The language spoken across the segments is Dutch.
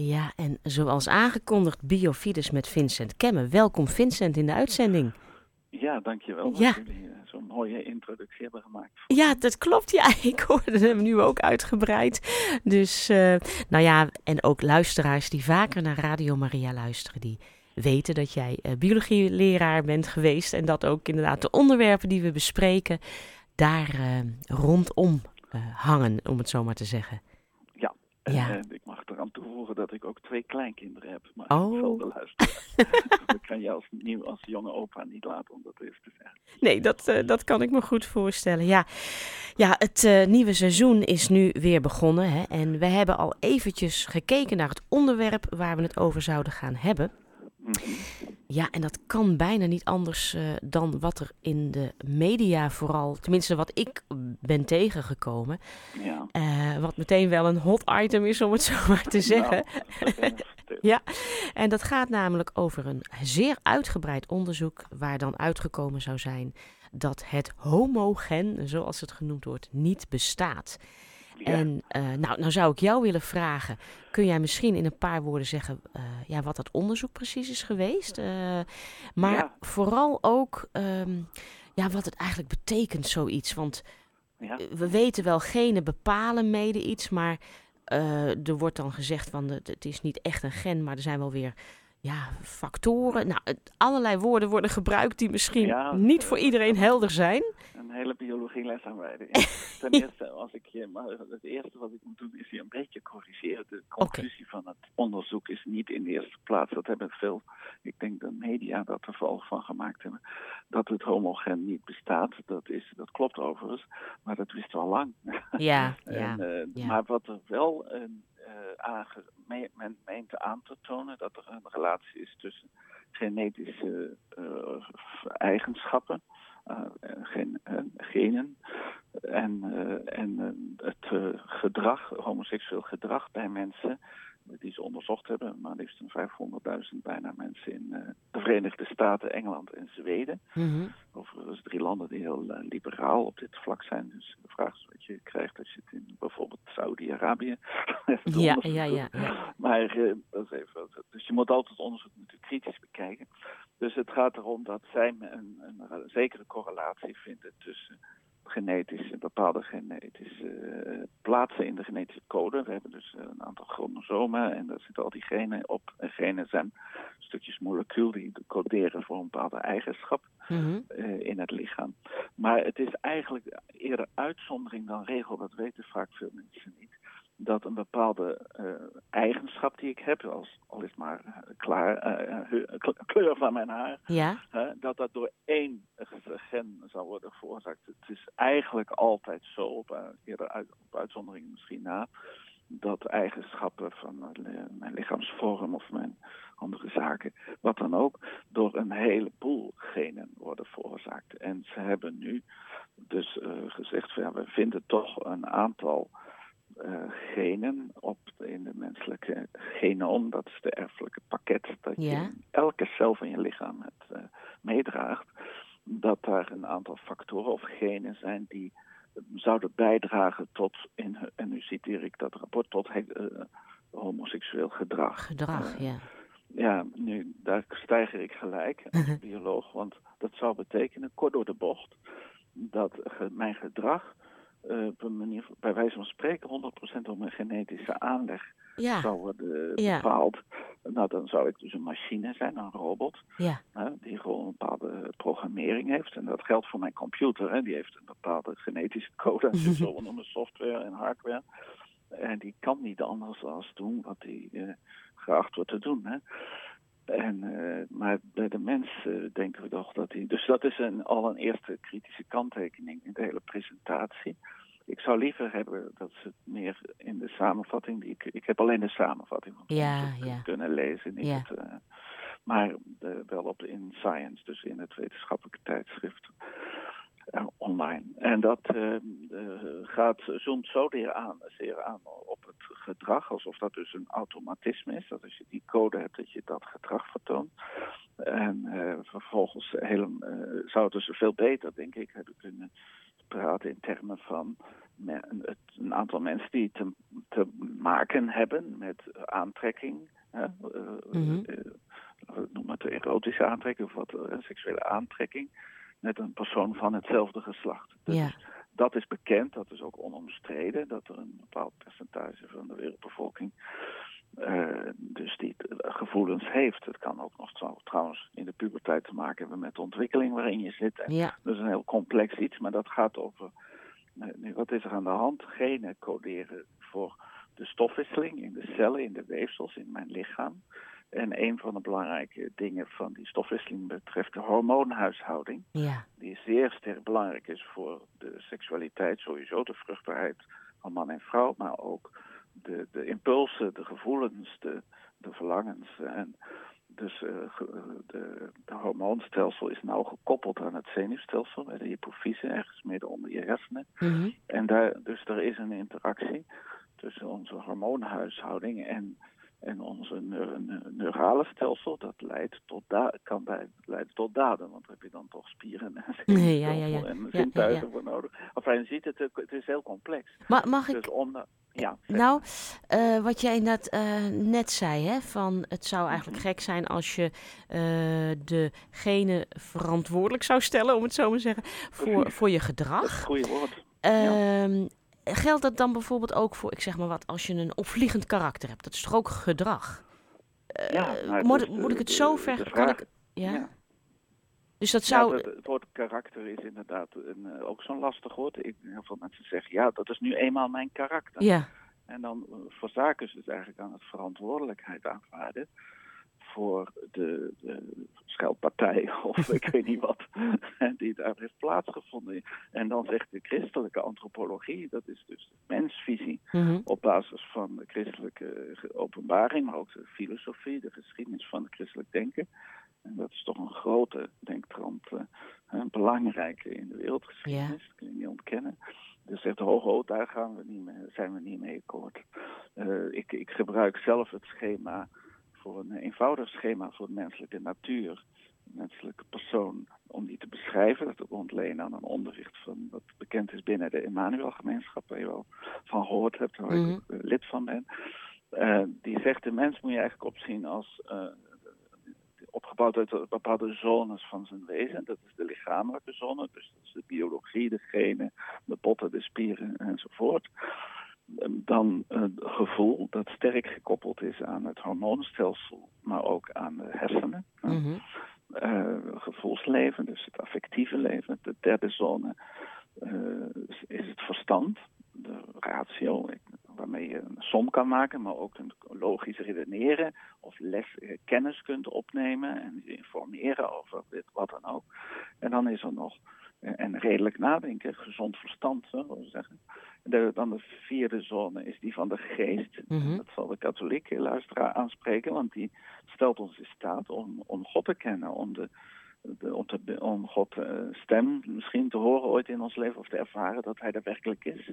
Ja, en zoals aangekondigd, Biofides met Vincent Kemme. Welkom Vincent in de uitzending. Ja, dankjewel dat Ja. jullie eh, zo'n mooie introductie hebben gemaakt. Ja, dat klopt. Ja, ik hoorde hem nu ook uitgebreid. Dus, eh, nou ja, en ook luisteraars die vaker naar Radio Maria luisteren, die weten dat jij eh, biologieleraar bent geweest. En dat ook inderdaad de onderwerpen die we bespreken daar rondom hangen, om het zo maar te zeggen. Ja. En, ik mag eraan toevoegen dat ik ook twee kleinkinderen heb. Maar Oh. ik zal de luisteraars. dat kan je als, nieuw, als jonge opa niet laten om dat eens te zeggen. Nee, dat, eh, dat kan ik me goed voorstellen. Ja, ja het eh, nieuwe seizoen is nu weer begonnen. Hè? En we hebben al eventjes gekeken naar het onderwerp waar we het over zouden gaan hebben. Mhm. Ja, en dat kan bijna niet anders eh, dan wat er in de media vooral, tenminste wat ik ben tegengekomen, Ja. eh, wat meteen wel een hot item is om het zo maar te zeggen. Nou, vertel. Ja, en dat gaat namelijk over een zeer uitgebreid onderzoek waar dan uitgekomen zou zijn dat het homogen, zoals het genoemd wordt, niet bestaat. Ja. En eh, nou, nou zou ik jou willen vragen, kun jij misschien in een paar woorden zeggen eh, ja, wat dat onderzoek precies is geweest? Eh, maar Ja. vooral ook ehm, ja, wat het eigenlijk betekent, zoiets. Want ja. we weten wel, genen bepalen mede iets, maar er wordt dan gezegd van het is niet echt een gen, maar er zijn wel weer ja, factoren. Nou, allerlei woorden worden gebruikt die misschien Ja, niet voor iedereen helder zijn. Een hele biologieles aanwijden. Ja. Ten eerste, als ik je, maar het eerste wat ik moet doen is je een beetje corrigeren. De conclusie van het onderzoek is niet in de eerste plaats. Dat hebben veel, ik denk de media dat er vooral van gemaakt hebben. Dat het homogen niet bestaat. Dat, is, dat klopt overigens, maar dat wisten we al lang. Ja, ja. En, eh, ja. Maar wat er wel een, eh, aange- me- men meent aan te tonen, dat er een relatie is tussen genetische eh, eigenschappen, eh, gen, eh, genen, en, en het gedrag, homoseksueel gedrag bij mensen die ze onderzocht hebben, maar liefst een 500.000 bijna mensen in eh, de Verenigde Staten, Engeland en Zweden. Mhm. Overigens drie landen die heel eh, liberaal op dit vlak zijn. Dus de vraag is wat je krijgt als je het in bijvoorbeeld Saudi-Arabië Ja, ja, ja, ja. Maar eh, dat is even, wat- dus je moet altijd het onderzoek natuurlijk kritisch bekijken. Dus het gaat erom dat zij een, een, zekere correlatie vinden tussen genetische, bepaalde genetische eh, plaatsen in de genetische code. We hebben dus eh, een aantal chromosomen en daar zitten al die genen op. En genen zijn stukjes molecuul die coderen voor een bepaalde eigenschap Mhm. eh, in het lichaam. Maar het is eigenlijk eerder uitzondering dan regel, dat weten vaak veel mensen niet. Dat een bepaalde eh, eigenschap die ik heb, als, al is het maar eh, klaar, eh, kleur van mijn haar, Ja, dat dat door één gen zou worden veroorzaakt. Het is eigenlijk altijd zo, op, eerder uit, op uitzondering misschien na, dat eigenschappen van mijn li- mijn lichaamsvorm of mijn andere zaken, wat dan ook, door een heleboel genen worden veroorzaakt. En ze hebben nu dus gezegd, van, ja, we vinden toch een aantal eh, genen op in de menselijke genoom, dat is de erfelijke pakket dat je Ja. elke cel van je lichaam het eh, meedraagt, dat daar een aantal factoren of genen zijn die zouden bijdragen tot, in, en nu citeer ik dat rapport, tot eh, homoseksueel gedrag. gedrag, ja. ja, nu, daar stijger ik gelijk als bioloog, want dat zou betekenen, kort door de bocht, dat mijn gedrag eh, op een manier, bij wijze van spreken, 100% door mijn genetische aanleg Ja, zou worden Ja. bepaald. Nou, dan zou ik dus een machine zijn, een robot, ja, hè, die gewoon een bepaalde programmering heeft. En dat geldt voor mijn computer, hè, die heeft een bepaalde genetische code, dus zo we noemen software en hardware. En die kan niet anders dan doen wat hij eh, geacht wordt te doen. Hè. En, eh, maar bij de mens denken we toch dat hij. Dus dat is een, al een eerste kritische kanttekening in de hele presentatie. Ik zou liever hebben dat ze het meer in de samenvatting. Die ik, ik heb alleen de samenvatting Ja, kunnen lezen. Niet Ja. het, eh, maar eh, wel op In Science, dus in het wetenschappelijke tijdschrift eh, online. En dat gaat, zoomt zo zeer aan, zeer aan op het gedrag, alsof dat dus een automatisme is. Dat als je die code hebt, dat je dat gedrag vertoont. En vervolgens eh, zou het dus veel beter, denk ik, hebben kunnen praten in termen van een aantal mensen die te, te maken hebben met aantrekking. Hè, mm noem het erotische aantrekking of wat seksuele aantrekking met een persoon van hetzelfde geslacht. Dus ja. dat is bekend, dat is ook onomstreden, dat er een bepaald percentage van de wereldbevolking uh, dus die gevoelens heeft. Het kan ook nog zo, trouwens in de puberteit te maken hebben met de ontwikkeling waarin je zit. En ja. Dat is een heel complex iets, maar dat gaat over. Wat is er aan de hand? Genen coderen voor de stofwisseling in de cellen, in de weefsels, in mijn lichaam. En een van de belangrijke dingen van die stofwisseling betreft de hormoonhuishouding. Ja. Die zeer sterk belangrijk is voor de seksualiteit, sowieso de vruchtbaarheid van man en vrouw, maar ook de, de impulsen, de gevoelens, de, de verlangens. En dus uh, de, de, hormoonstelsel is nauw gekoppeld aan het zenuwstelsel, bij de hypofyse, ergens midden onder je hersenen. Mm En daar, dus er is een interactie tussen onze hormoonhuishouding en en onze neurale stelsel, dat leidt tot kan leiden tot daden. Want daar heb je dan toch spieren en, nee, ja, ja, ja. en zintuigen voor nodig. Enfin, je ziet het, het is heel complex. Maar mag ik... Dus om, ja, nou, uh, wat jij net, uh, net zei, hè, van het zou eigenlijk Mhm. gek zijn als je uh, degene verantwoordelijk zou stellen, om het zo maar te zeggen, voor, voor je gedrag. Goeie woord. Ehm, geldt dat dan bijvoorbeeld ook voor, ik zeg maar wat, als je een opvliegend karakter hebt? Dat is toch ook gedrag? Ja, nou, moet, moet ik het zo ver... kan ik, ja? ja. Dus dat zou... Ja, het, het woord karakter is inderdaad een, uh, ook zo'n lastig woord. Ik, heel veel mensen zeggen, ja, dat is nu eenmaal mijn karakter. Ja. En dan uh, verzaken ze het eigenlijk aan het verantwoordelijkheid aanvaarden voor de, de scheldpartij of ik weet niet wat die daar heeft plaatsgevonden. En dan zegt de christelijke antropologie, dat is dus de mensvisie, mm -hmm. op basis van de christelijke openbaring, maar ook de filosofie, de geschiedenis van het christelijk denken. En dat is toch een grote denktrand, uh, belangrijke in de wereldgeschiedenis, dat kun je niet ontkennen. Dus zegt ho, ho, daar gaan we niet mee, zijn we niet mee akkoord. Uh, ik, ik gebruik zelf het schema voor een eenvoudig schema voor de menselijke natuur, de menselijke persoon, om die te beschrijven. Dat ik ontlenen aan een onderricht van wat bekend is binnen de Emmanuel-gemeenschap, waar je wel van gehoord hebt, waar Mhm. ik ook uh, lid van ben. Uh, die zegt, de mens moet je eigenlijk opzien als uh, uit bepaalde zones van zijn wezen. Dat is de lichamelijke zone, dus dat is de biologie, de genen, de botten, de spieren enzovoort dan het gevoel dat sterk gekoppeld is aan het hormoonstelsel, maar ook aan de hersenen. Mm -hmm. uh, gevoelsleven, dus het affectieve leven. De derde zone uh, is het verstand, de ratio, waarmee je een som kan maken, maar ook een logisch redeneren of les, kennis kunt opnemen en informeren over dit, wat dan ook. En dan is er nog en redelijk nadenken, gezond verstand, zullen we zeggen. De, dan de vierde zone is die van de geest. Mm -hmm. Dat zal de katholieke luisteraar aanspreken, want die stelt ons in staat om, om God te kennen, om, de, de, om, te, om God uh, stem misschien te horen ooit in ons leven of te ervaren dat hij er werkelijk is.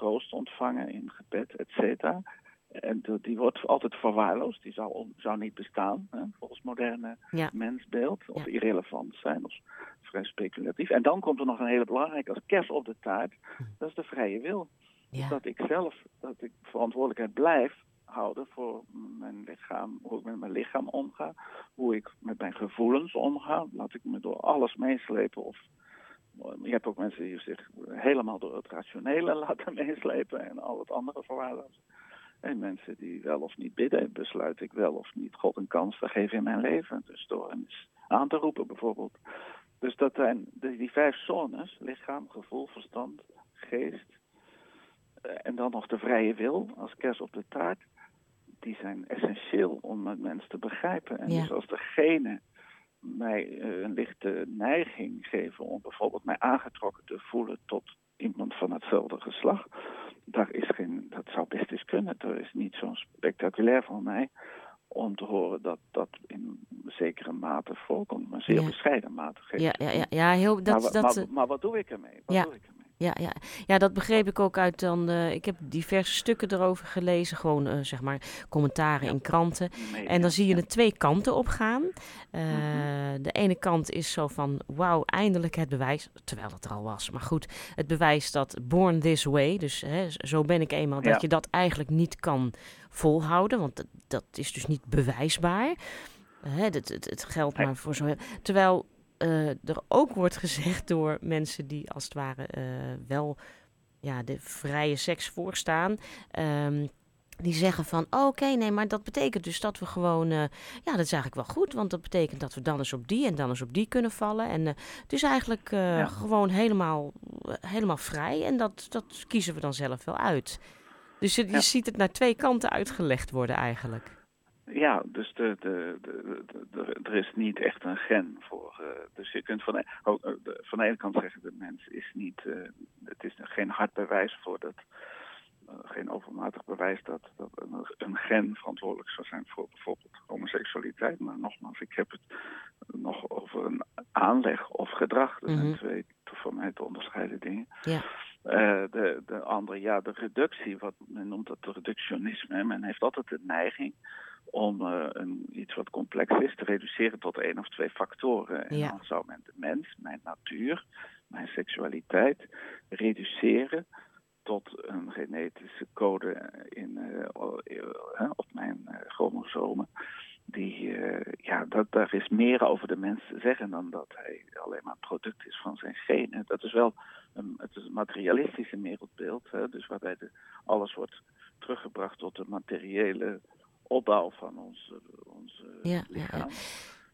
Troost ontvangen in gebed, et cetera. En die wordt altijd verwaarloosd. Die zou, zou niet bestaan, hè, volgens moderne ja. mensbeeld. Of Ja. irrelevant zijn, of vrij speculatief. En dan komt er nog een hele belangrijke als kers op de taart. Dat is de vrije wil. Ja. Dat ik zelf, dat ik verantwoordelijkheid blijf houden voor mijn lichaam, hoe ik met mijn lichaam omga. Hoe ik met mijn gevoelens omga. Laat ik me door alles meeslepen of je hebt ook mensen die zich helemaal door het rationele laten meeslepen en al het andere verwaarlozen. En mensen die wel of niet bidden, besluit ik wel of niet God een kans te geven in mijn leven. Dus door hem eens aan te roepen bijvoorbeeld. Dus dat zijn die vijf zones, lichaam, gevoel, verstand, geest. En dan nog de vrije wil als kers op de taart. Die zijn essentieel om het mens te begrijpen. En Ja. dus als degene mij uh, een lichte neiging geven om bijvoorbeeld mij aangetrokken te voelen tot iemand van hetzelfde geslacht. Daar is geen, dat zou best eens kunnen. Er is niet zo spectaculair van mij om te horen dat dat in zekere mate voorkomt, maar zeer Ja. bescheiden mate. geeft. Ja, ja, ja, ja heel, dat, maar, dat, maar, eh, maar wat doe ik ermee? Wat Ja. doe ik ermee? Ja, ja. ja, dat begreep ik ook uit dan. eh, ik heb diverse stukken erover gelezen, gewoon eh, zeg maar commentaren Ja. in kranten. Nee, En dan zie je er twee kanten op gaan. Mhm. De ene kant is zo van, wauw, eindelijk het bewijs, terwijl het er al was. Maar goed, het bewijs dat born this way, dus hè, zo ben ik eenmaal, dat je dat eigenlijk niet kan volhouden, want dat, is dus niet bewijsbaar. Hè, het, het geldt maar voor zo. Terwijl er ook wordt gezegd door mensen die als het ware wel ja, de vrije seks voorstaan. Um, die zeggen van oké, nee, maar dat betekent dus dat we gewoon, uh, ja, dat is eigenlijk wel goed, want dat betekent dat we dan eens op die en dan eens op die kunnen vallen. En uh, het is eigenlijk uh, gewoon helemaal, helemaal vrij en dat, dat kiezen we dan zelf wel uit. Dus je, je ziet het naar twee kanten uitgelegd worden eigenlijk. Ja, dus de, de, de, de, er is niet echt een gen voor. dus je kunt van de, oh, van de ene kant zeggen, de mens is niet, het is geen hard bewijs voor dat eh, geen overmatig bewijs dat, dat een, gen verantwoordelijk zou zijn voor bijvoorbeeld homoseksualiteit. Maar nogmaals, ik heb het nog over een aanleg of gedrag. Dat zijn mhm. twee voor mij te onderscheiden dingen. Ja. Uh, de, de andere, ja, de reductie, wat men noemt dat reductionisme. Men heeft altijd de neiging om uh, een, iets wat complex is te reduceren tot één of twee factoren. En dan zou men de mens, mijn natuur, mijn seksualiteit reduceren tot een genetische code in, uh, op mijn chromosomen. Die, ja, dat, daar is meer over de mens te zeggen dan dat hij alleen maar een product is van zijn genen. Dat is wel een, het is een materialistische wereldbeeld, hè, dus waarbij de, alles wordt teruggebracht tot de materiële opbouw van ons, ons ja, lichaam. Ja,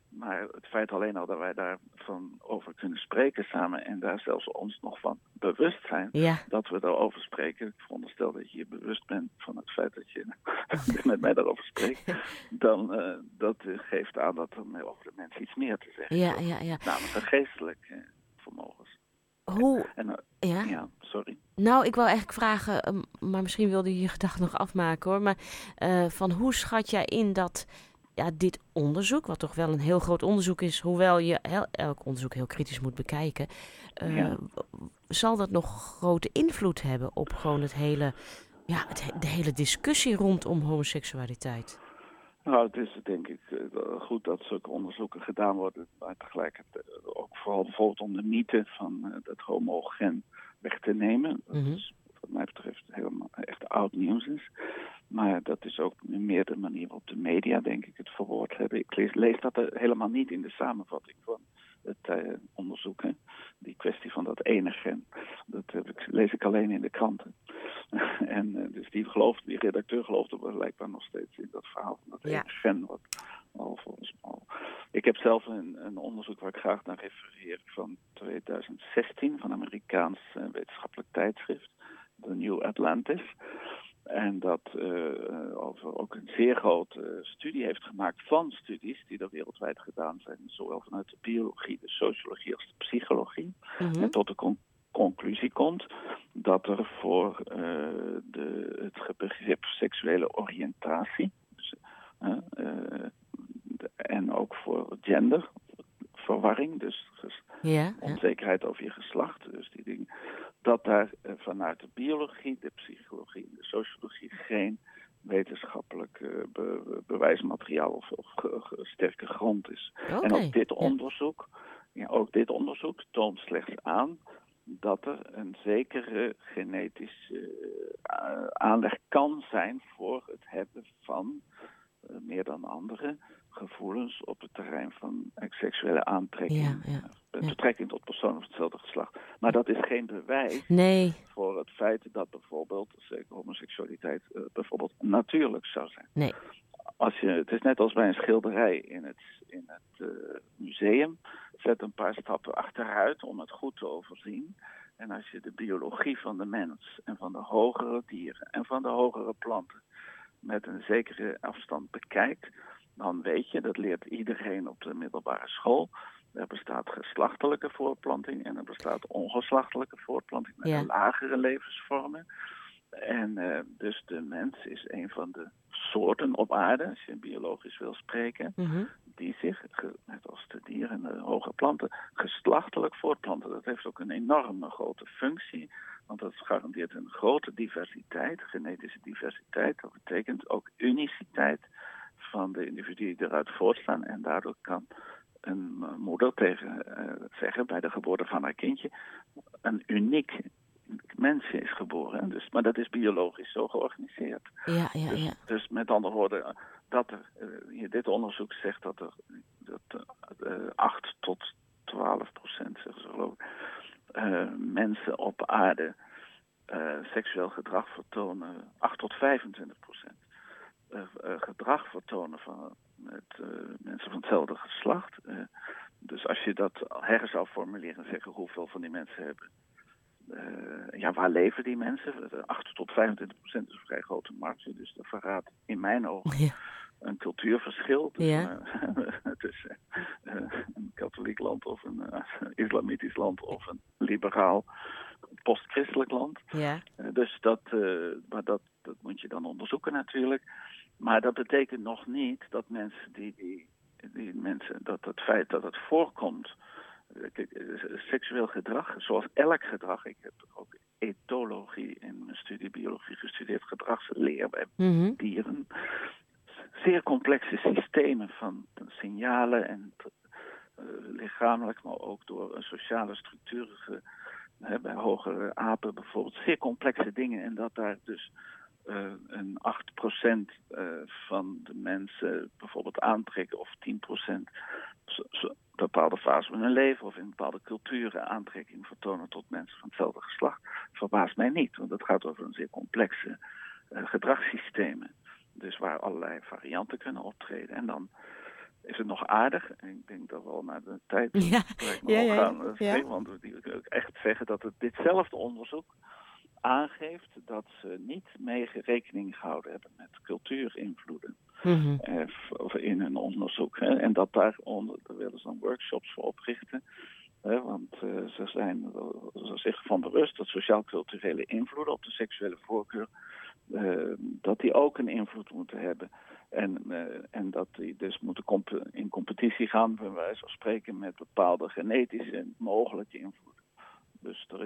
maar het feit alleen al dat wij daarvan over kunnen spreken samen en daar zelfs ons nog van bewust zijn dat we daarover spreken. Ik veronderstel dat je je bewust bent van het feit dat je met mij daarover spreekt. Dan uh, dat geeft aan dat er over de mens iets meer te zeggen ja, ja, ja. Namelijk de geestelijke vermogens. Hoe? En, uh, ja? ja, sorry. Nou, ik wil eigenlijk vragen, ehm, maar misschien wilde je je gedachte nog afmaken hoor. Maar uh, van hoe schat jij in dat ja, dit onderzoek, wat toch wel een heel groot onderzoek is, hoewel je heel, elk onderzoek heel kritisch moet bekijken, uh, zal dat nog grote invloed hebben op gewoon het hele, ja, het, de hele discussie rondom homoseksualiteit? Nou, het is denk ik uh, goed dat zulke onderzoeken gedaan worden, maar tegelijkertijd ook vooral bijvoorbeeld om de mythe van uh, dat homogen weg te nemen. Dat is wat mij betreft helemaal echt oud nieuws is. Maar dat is ook meer de manier waarop de media, denk ik, het verwoord hebben. Ik lees, lees dat er helemaal niet in de samenvatting van het uh, onderzoek. Hè? Die kwestie van dat ene gen. Dat ik, lees ik alleen in de kranten. en uh, dus die, gelooft, die redacteur geloofde blijkbaar nog steeds in dat verhaal van dat ene gen. Wat al volgens al. Ik heb zelf een, een, onderzoek waar ik graag naar refereer van 2016 van een Amerikaans uh, wetenschappelijk tijdschrift. The New Atlantis. En dat uh, over ook een zeer grote studie heeft gemaakt van studies die er wereldwijd gedaan zijn, zowel vanuit de biologie, de sociologie als de psychologie. Mhm. En tot de conclusie komt dat er voor uh, de, het begrip seksuele oriëntatie dus, uh, en ook voor gender, verwarring, dus ja, onzekerheid over je geslacht, dus die dingen, dat daar eh, vanuit de biologie, de psychologie en de sociologie geen wetenschappelijk uh, bewijsmateriaal of, of sterke grond is. En ook dit onderzoek, ja, ook dit onderzoek toont slechts aan dat er een zekere genetische uh, aanleg kan zijn voor het hebben van meer dan andere gevoelens op het terrein van seksuele aantrekking. Ja, ja, Betrekking tot personen van hetzelfde geslacht. Maar dat is geen bewijs nee. voor het feit dat bijvoorbeeld homoseksualiteit uh, bijvoorbeeld natuurlijk zou zijn. Nee. Als je, het is net als bij een schilderij in het, in het uh, museum. Zet een paar stappen achteruit om het goed te overzien. En als je de biologie van de mens en van de hogere dieren en van de hogere planten met een zekere afstand bekijkt, dan weet je, dat leert iedereen op de middelbare school. Er bestaat geslachtelijke voortplanting en er bestaat ongeslachtelijke voortplanting met lagere levensvormen. En uh, dus de mens is een van de soorten op aarde, als je biologisch wil spreken, mhm. die zich, net als de dieren en de hoge planten, geslachtelijk voortplanten. Dat heeft ook een enorme grote functie, want dat garandeert een grote diversiteit, genetische diversiteit. Dat betekent ook uniciteit van de individuen die eruit voortstaan. En daardoor kan een moeder tegen zeggen bij de geboorte van haar kindje een uniek mens is geboren. Dus, maar dat is biologisch zo georganiseerd. Ja, ja, dus, ja. dus met andere woorden, dat er, uh, dit onderzoek zegt dat er dat, uh, 8 tot 12 procent, geloof ik, mensen op aarde seksueel gedrag vertonen, 8 tot 25 procent. Gedrag vertonen van met mensen van hetzelfde geslacht. dus als je dat her zou formuleren en zeggen hoeveel van die mensen hebben uh, ja, waar leven die mensen? 8 tot 25 procent is een vrij grote marge. Dus dat verraadt in mijn ogen ja. een cultuurverschil tussen, ja. uh, tussen uh, een katholiek land of een islamitisch land of een liberaal postchristelijk land. Ja. dus dat, maar dat, dat moet je dan onderzoeken natuurlijk. Maar dat betekent nog niet dat mensen die, die, die mensen, dat het feit dat het voorkomt seksueel gedrag, zoals elk gedrag. Ik heb ook etologie in mijn studie biologie gestudeerd, gedragsleer bij Mhm. dieren. Zeer complexe systemen van signalen en uh, lichamelijk, maar ook door sociale structuren. Bij hogere apen bijvoorbeeld. Zeer complexe dingen. En dat daar dus uh, een 8% uh, van de mensen bijvoorbeeld aantrekken of 10% bepaalde fase van hun leven of in bepaalde culturen aantrekking vertonen tot mensen van hetzelfde geslacht, verbaast mij niet. Want het gaat over een zeer complexe uh, gedragssystemen. Dus waar allerlei varianten kunnen optreden. En dan is het nog aardig, en ik denk dat we al naar de tijd ja. ja, ja, gaan, ja. want die wil ook echt zeggen dat het ditzelfde onderzoek aangeeft dat ze niet mee rekening gehouden hebben met cultuurinvloeden eh, in hun onderzoek. Hè. En dat daaronder, daar willen ze dan workshops voor oprichten. Hè, want uh, ze zijn ze zich van bewust dat sociaal-culturele invloeden op de seksuele voorkeur, uh, dat die ook een invloed moeten hebben. En, uh, en dat die dus moeten comp in competitie gaan, bij wijze van spreken, met bepaalde genetische mogelijke invloeden.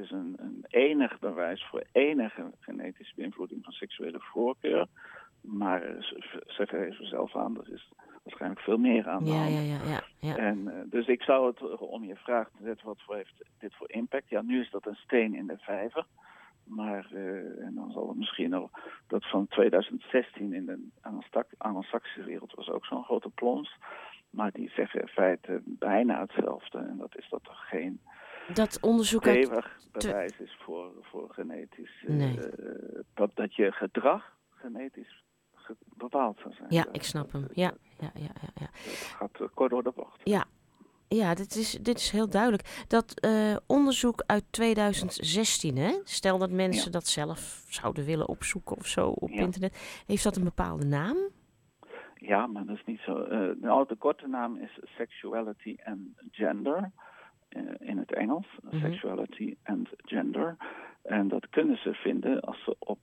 Is een, een enig bewijs voor enige genetische beïnvloeding van seksuele voorkeur. Maar ze geven zelf aan, er is waarschijnlijk veel meer aan de ja, hand. Ja, ja, ja, ja. En, uh, dus ik zou het om je vraag te zetten, wat voor heeft dit voor impact? Ja, nu is dat een steen in de vijver. Maar uh, en dan zal het misschien nog dat van 2016 in de Anglo-Saxische wereld was ook zo'n grote plons. Maar die zeggen in feite bijna hetzelfde. En dat is dat er geen dat onderzoek stevig bewijs is voor, voor genetisch. Nee. Uh, dat, dat je gedrag genetisch ge bepaald zou zijn. Ja, ik snap hem. Ja, ja, ja, ja. ja. Dat gaat uh, kort door de bocht. Ja, ja dit, is, dit is heel duidelijk. Dat uh, onderzoek uit 2016, hè? stel dat mensen ja. dat zelf zouden willen opzoeken of zo op ja. internet. Heeft dat een bepaalde naam? Ja, maar dat is niet zo. Uh, nou, de korte naam is Sexuality and Gender. Uh, in het Engels, Mhm. mm -hmm. Sexuality and Gender. En dat kunnen ze vinden als ze op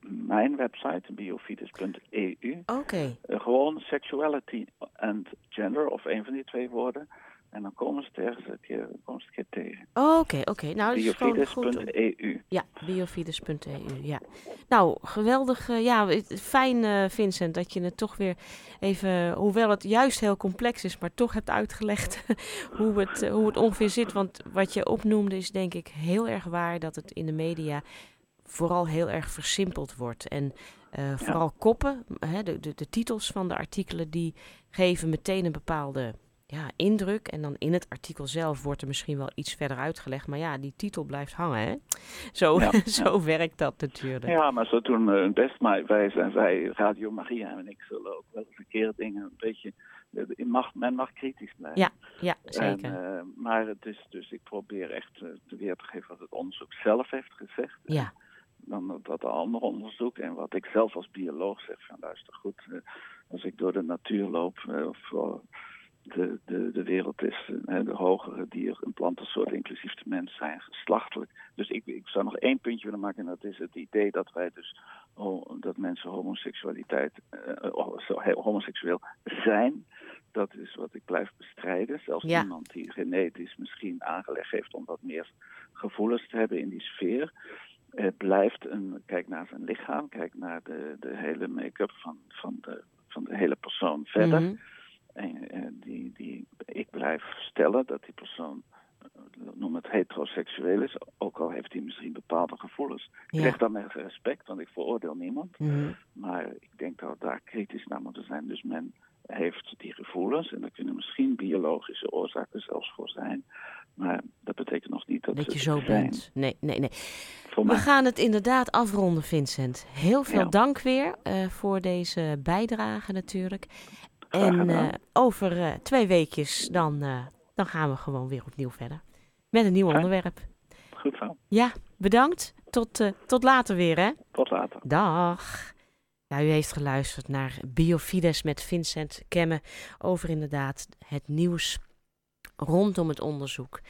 mijn website, biofides.eu, Oké. Okay. uh, gewoon Sexuality and Gender, of een van die twee woorden. En dan komen ze het ergens een keer, komen ze een keer tegen. Oké, okay, oké. Okay. Nou, biofides.eu. Ja, biofides.eu, ja. Nou, geweldig. Uh, ja, fijn uh, Vincent dat je het toch weer even, hoewel het juist heel complex is, maar toch hebt uitgelegd hoe, het, uh, hoe het ongeveer zit. Want wat je opnoemde is denk ik heel erg waar dat het in de media vooral heel erg versimpeld wordt. En uh, vooral ja. koppen, hè, de, de, de titels van de artikelen, die geven meteen een bepaalde ja, indruk. En dan in het artikel zelf wordt er misschien wel iets verder uitgelegd. Maar ja, die titel blijft hangen. Hè? Zo, ja, zo werkt dat natuurlijk. Ja, maar zo doen uh, best maar wij zijn wij, Radio Maria en ik zullen ook wel keer dingen een beetje. Mag, men mag kritisch blijven. Ja, ja zeker. En, uh, maar het is dus, ik probeer echt uh, te weer te geven wat het onderzoek zelf heeft gezegd. Ja. Dan dat andere onderzoek en wat ik zelf als bioloog zeg van luister goed, als ik door de natuur loop of de, de, de wereld is, hè, de hogere dier- en plantensoorten, inclusief de mens, zijn geslachtelijk. Dus ik, ik zou nog één puntje willen maken, en dat is het idee dat wij dus, oh, dat mensen homoseksualiteit, uh, homoseksueel zijn. Dat is wat ik blijf bestrijden. Zelfs ja. iemand die genetisch misschien aangelegd heeft om wat meer gevoelens te hebben in die sfeer. Het blijft een, kijk naar zijn lichaam, kijk naar de, de hele make-up van, van de van de hele persoon verder. Mhm. En eh, die, die, ik blijf stellen dat die persoon, eh, noem het heteroseksueel is, ook al heeft hij misschien bepaalde gevoelens. Ik krijg dan met respect, want ik veroordeel niemand. Mhm. Maar ik denk dat we daar kritisch naar moeten zijn. Dus men heeft die gevoelens en er kunnen misschien biologische oorzaken zelfs voor zijn. Maar dat betekent nog niet dat, Dat je zo zijn. bent. Nee, nee, nee. Voor We mij. gaan het inderdaad afronden, Vincent. Heel veel Ja. dank weer eh, voor deze bijdrage natuurlijk. En eh, over eh, twee weekjes dan, eh, dan gaan we gewoon weer opnieuw verder. Met een nieuw Fijn. onderwerp. Goed zo. Ja, bedankt. Tot, tot later weer, hè? Tot later. Dag. Ja, u heeft geluisterd naar Biofides met Vincent Kemme over inderdaad het nieuws rondom het onderzoek